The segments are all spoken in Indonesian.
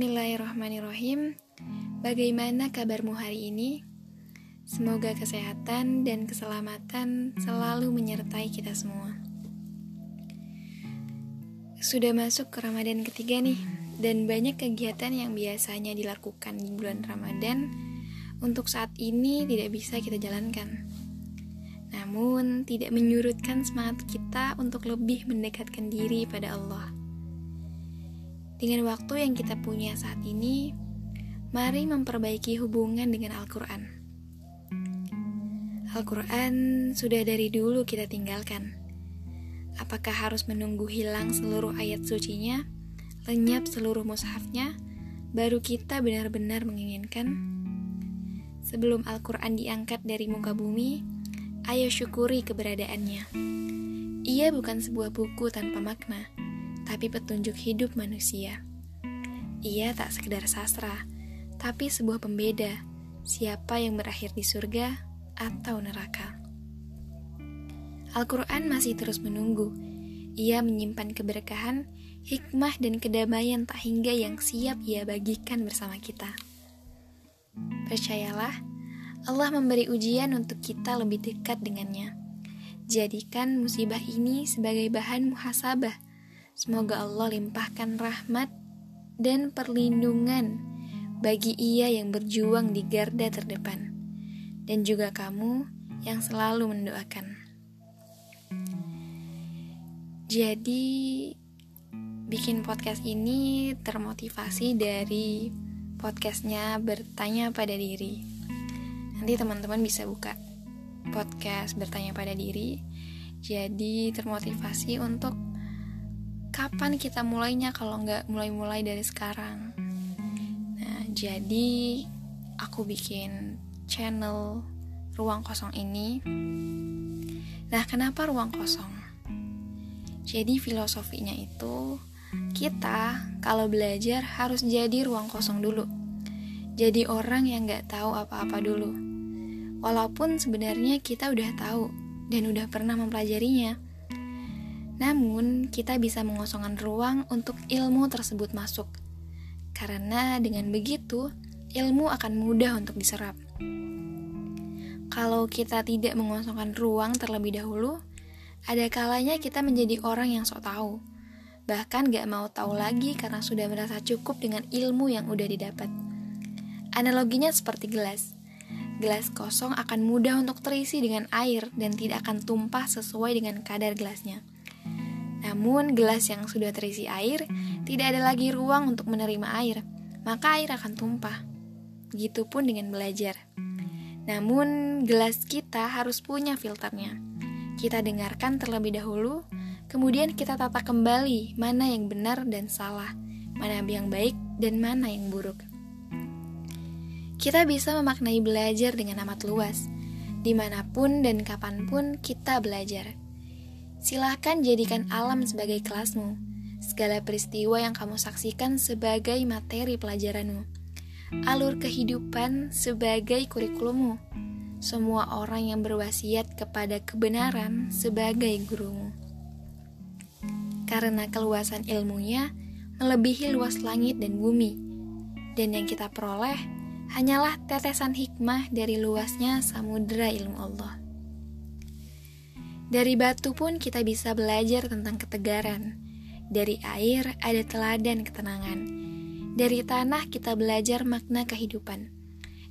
Bismillahirrahmanirrahim. Bagaimana kabarmu hari ini? Semoga kesehatan dan keselamatan selalu menyertai kita semua. Sudah masuk ke Ramadan ketiga nih, dan banyak kegiatan yang biasanya dilakukan di bulan Ramadan untuk saat ini tidak bisa kita jalankan. Namun, tidak menyurutkan semangat kita untuk lebih mendekatkan diri pada Allah. Dengan waktu yang kita punya saat ini, mari memperbaiki hubungan dengan Al-Quran. Al-Quran sudah dari dulu kita tinggalkan. Apakah harus menunggu hilang seluruh ayat sucinya, lenyap seluruh mushafnya, baru kita benar-benar menginginkan? Sebelum Al-Quran diangkat dari muka bumi, ayo syukuri keberadaannya. Ia bukan sebuah buku tanpa makna, tapi petunjuk hidup manusia. Ia tak sekedar sastra, tapi sebuah pembeda siapa yang berakhir di surga atau neraka. Al-Quran masih terus menunggu. Ia menyimpan keberkahan, hikmah, dan kedamaian tak hingga yang siap ia bagikan bersama kita. Percayalah, Allah memberi ujian untuk kita lebih dekat dengannya. Jadikan musibah ini sebagai bahan muhasabah Semoga Allah limpahkan rahmat dan perlindungan bagi ia yang berjuang di garda terdepan, dan juga kamu yang selalu mendoakan. Jadi, bikin podcast ini termotivasi dari podcastnya bertanya pada diri. Nanti teman-teman bisa buka podcast bertanya pada diri. Jadi termotivasi untuk kapan kita mulainya kalau nggak mulai-mulai dari sekarang? Nah jadi aku bikin channel ruang kosong ini. Nah kenapa ruang kosong? Jadi filosofinya itu kita kalau belajar harus jadi ruang kosong dulu. Jadi orang yang nggak tahu apa-apa dulu. Walaupun sebenarnya kita udah tahu dan udah pernah mempelajarinya namun, kita bisa mengosongkan ruang untuk ilmu tersebut masuk. Karena dengan begitu, ilmu akan mudah untuk diserap. Kalau kita tidak mengosongkan ruang terlebih dahulu, ada kalanya kita menjadi orang yang sok tahu. Bahkan gak mau tahu lagi karena sudah merasa cukup dengan ilmu yang udah didapat. Analoginya seperti gelas. Gelas kosong akan mudah untuk terisi dengan air dan tidak akan tumpah sesuai dengan kadar gelasnya. Namun, gelas yang sudah terisi air tidak ada lagi ruang untuk menerima air, maka air akan tumpah. Begitupun dengan belajar. Namun, gelas kita harus punya filternya. Kita dengarkan terlebih dahulu, kemudian kita tata kembali mana yang benar dan salah, mana yang baik dan mana yang buruk. Kita bisa memaknai belajar dengan amat luas, di mana pun dan kapan pun kita belajar. Silahkan jadikan alam sebagai kelasmu, segala peristiwa yang kamu saksikan sebagai materi pelajaranmu, alur kehidupan sebagai kurikulummu, semua orang yang berwasiat kepada kebenaran sebagai gurumu. Karena keluasan ilmunya melebihi luas langit dan bumi, dan yang kita peroleh hanyalah tetesan hikmah dari luasnya samudera ilmu Allah. Dari batu pun kita bisa belajar tentang ketegaran. Dari air ada teladan ketenangan. Dari tanah kita belajar makna kehidupan.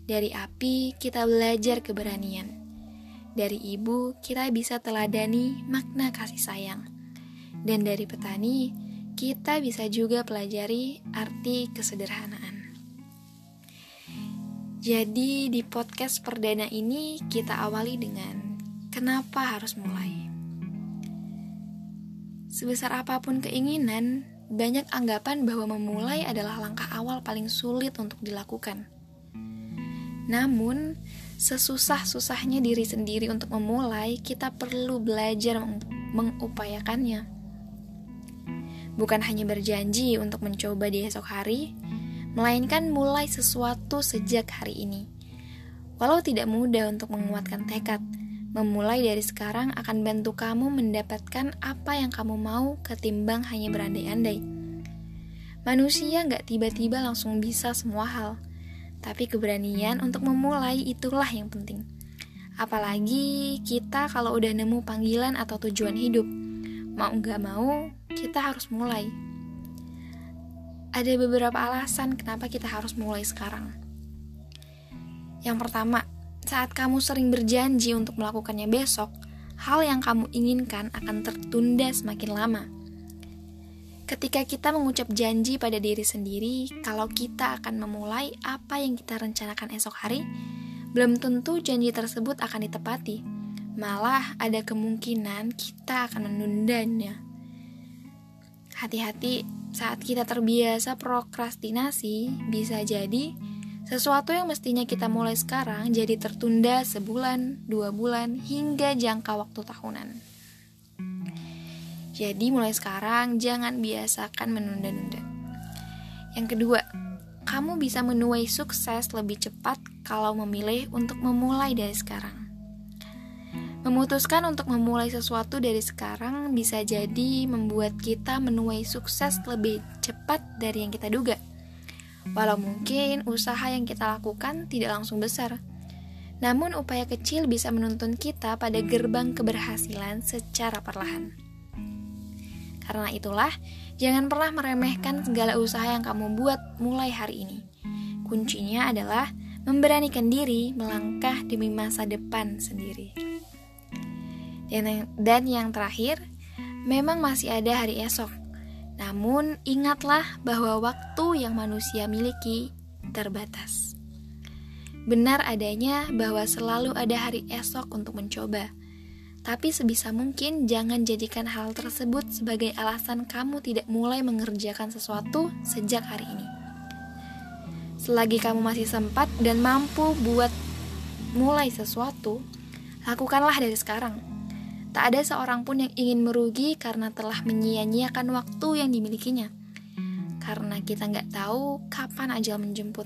Dari api kita belajar keberanian. Dari ibu kita bisa teladani makna kasih sayang. Dan dari petani kita bisa juga pelajari arti kesederhanaan. Jadi di podcast perdana ini kita awali dengan Kenapa harus mulai? Sebesar apa pun keinginan, banyak anggapan bahwa memulai adalah langkah awal paling sulit untuk dilakukan. Namun, sesusah-susahnya diri sendiri untuk memulai, kita perlu belajar mengupayakannya. Bukan hanya berjanji untuk mencoba di esok hari, melainkan mulai sesuatu sejak hari ini. Walau tidak mudah untuk menguatkan tekad, Memulai dari sekarang akan bantu kamu mendapatkan apa yang kamu mau ketimbang hanya berandai-andai. Manusia nggak tiba-tiba langsung bisa semua hal, tapi keberanian untuk memulai itulah yang penting. Apalagi kita kalau udah nemu panggilan atau tujuan hidup, mau nggak mau kita harus mulai. Ada beberapa alasan kenapa kita harus mulai sekarang. Yang pertama, saat kamu sering berjanji untuk melakukannya besok, hal yang kamu inginkan akan tertunda semakin lama. Ketika kita mengucap janji pada diri sendiri, kalau kita akan memulai apa yang kita rencanakan esok hari, belum tentu janji tersebut akan ditepati. Malah ada kemungkinan kita akan menundanya. Hati-hati saat kita terbiasa prokrastinasi, bisa jadi sesuatu yang mestinya kita mulai sekarang jadi tertunda sebulan, dua bulan, hingga jangka waktu tahunan. Jadi mulai sekarang jangan biasakan menunda-nunda. Yang kedua, kamu bisa menuai sukses lebih cepat kalau memilih untuk memulai dari sekarang. Memutuskan untuk memulai sesuatu dari sekarang bisa jadi membuat kita menuai sukses lebih cepat dari yang kita duga. Walau mungkin usaha yang kita lakukan tidak langsung besar, namun upaya kecil bisa menuntun kita pada gerbang keberhasilan secara perlahan. Karena itulah, jangan pernah meremehkan segala usaha yang kamu buat mulai hari ini. Kuncinya adalah memberanikan diri melangkah demi masa depan sendiri. Dan, yang terakhir, memang masih ada hari esok. Namun, ingatlah bahwa waktu yang manusia miliki terbatas. Benar adanya bahwa selalu ada hari esok untuk mencoba tapi sebisa mungkin jangan jadikan hal tersebut sebagai alasan kamu tidak mulai mengerjakan sesuatu sejak hari ini. Selagi kamu masih sempat dan mampu buat mulai sesuatu, lakukanlah dari sekarang. Tak ada seorang pun yang ingin merugi karena telah menyia-nyiakan waktu yang dimilikinya. Karena kita nggak tahu kapan ajal menjemput.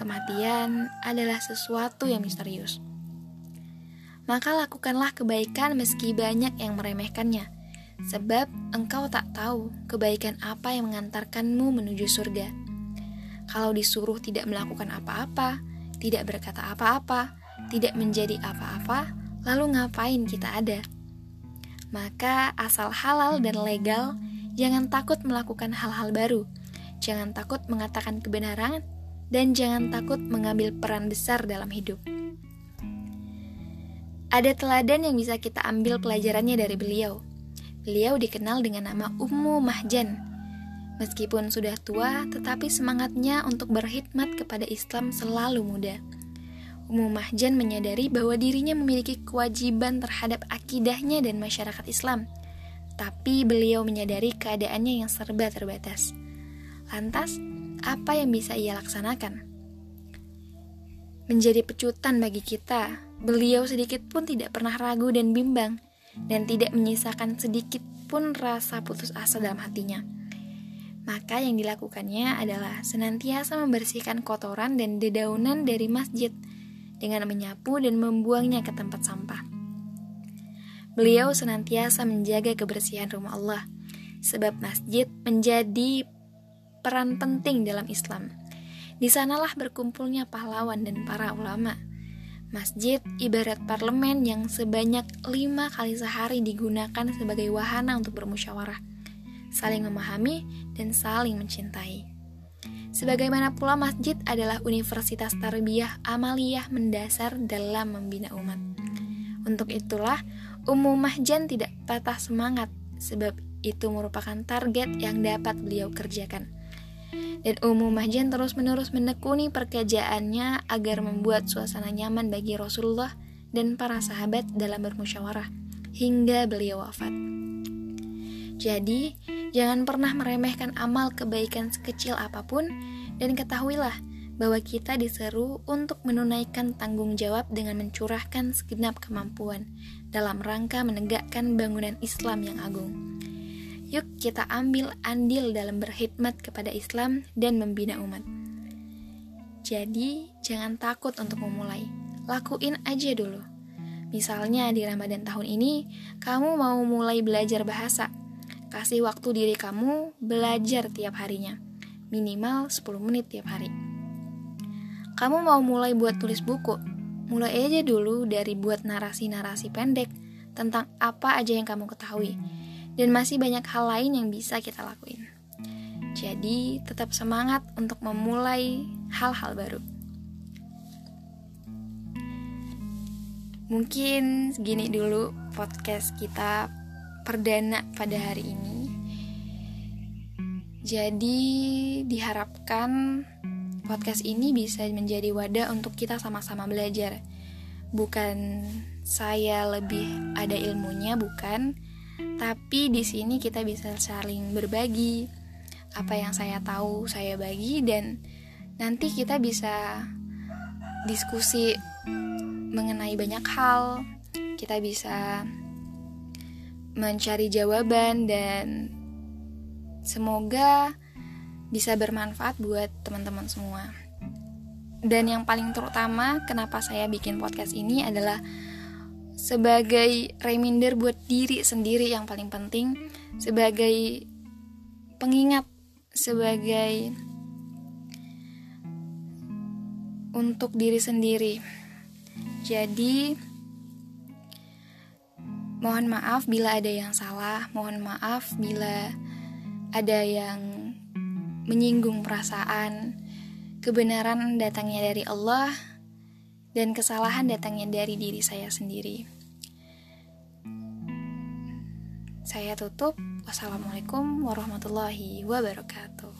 Kematian adalah sesuatu yang misterius maka lakukanlah kebaikan meski banyak yang meremehkannya. Sebab engkau tak tahu kebaikan apa yang mengantarkanmu menuju surga. Kalau disuruh tidak melakukan apa-apa, tidak berkata apa-apa, tidak menjadi apa-apa, lalu ngapain kita ada? Maka asal halal dan legal, jangan takut melakukan hal-hal baru. Jangan takut mengatakan kebenaran dan jangan takut mengambil peran besar dalam hidup. Ada teladan yang bisa kita ambil pelajarannya dari beliau. Beliau dikenal dengan nama Ummu Mahjan. Meskipun sudah tua, tetapi semangatnya untuk berkhidmat kepada Islam selalu muda. Ummu Mahjan menyadari bahwa dirinya memiliki kewajiban terhadap akidahnya dan masyarakat Islam. Tapi beliau menyadari keadaannya yang serba terbatas. Lantas, apa yang bisa ia laksanakan? Menjadi pecutan bagi kita Beliau sedikit pun tidak pernah ragu dan bimbang, dan tidak menyisakan sedikit pun rasa putus asa dalam hatinya. Maka yang dilakukannya adalah senantiasa membersihkan kotoran dan dedaunan dari masjid dengan menyapu dan membuangnya ke tempat sampah. Beliau senantiasa menjaga kebersihan rumah Allah, sebab masjid menjadi peran penting dalam Islam. Di sanalah berkumpulnya pahlawan dan para ulama. Masjid ibarat parlemen yang sebanyak lima kali sehari digunakan sebagai wahana untuk bermusyawarah, saling memahami, dan saling mencintai. Sebagaimana pula masjid adalah universitas tarbiyah amaliyah mendasar dalam membina umat. Untuk itulah, Ummu Mahjan tidak patah semangat, sebab itu merupakan target yang dapat beliau kerjakan dan Ummu Mahjan terus-menerus menekuni pekerjaannya agar membuat suasana nyaman bagi Rasulullah dan para sahabat dalam bermusyawarah hingga beliau wafat. Jadi, jangan pernah meremehkan amal kebaikan sekecil apa pun dan ketahuilah bahwa kita diseru untuk menunaikan tanggung jawab dengan mencurahkan segenap kemampuan dalam rangka menegakkan bangunan Islam yang agung. Yuk kita ambil andil dalam berkhidmat kepada Islam dan membina umat. Jadi, jangan takut untuk memulai. Lakuin aja dulu. Misalnya di Ramadan tahun ini, kamu mau mulai belajar bahasa. Kasih waktu diri kamu belajar tiap harinya, minimal 10 menit tiap hari. Kamu mau mulai buat tulis buku? Mulai aja dulu dari buat narasi-narasi pendek tentang apa aja yang kamu ketahui. Dan masih banyak hal lain yang bisa kita lakuin. Jadi, tetap semangat untuk memulai hal-hal baru. Mungkin segini dulu podcast kita perdana pada hari ini. Jadi diharapkan podcast ini bisa menjadi wadah untuk kita sama-sama belajar. Bukan saya lebih ada ilmunya, bukan. Tapi di sini kita bisa saling berbagi. Apa yang saya tahu saya bagi dan nanti kita bisa diskusi mengenai banyak hal. Kita bisa mencari jawaban dan semoga bisa bermanfaat buat teman-teman semua. Dan yang paling terutama kenapa saya bikin podcast ini adalah sebagai reminder buat diri sendiri yang paling penting, sebagai pengingat, sebagai untuk diri sendiri. Jadi, Mohon maaf bila ada yang salah, mohon maaf bila ada yang menyinggung perasaan. Kebenaran datangnya dari Allah dan kesalahan datangnya dari diri saya sendiri. Saya tutup. Wassalamualaikum warahmatullahi wabarakatuh.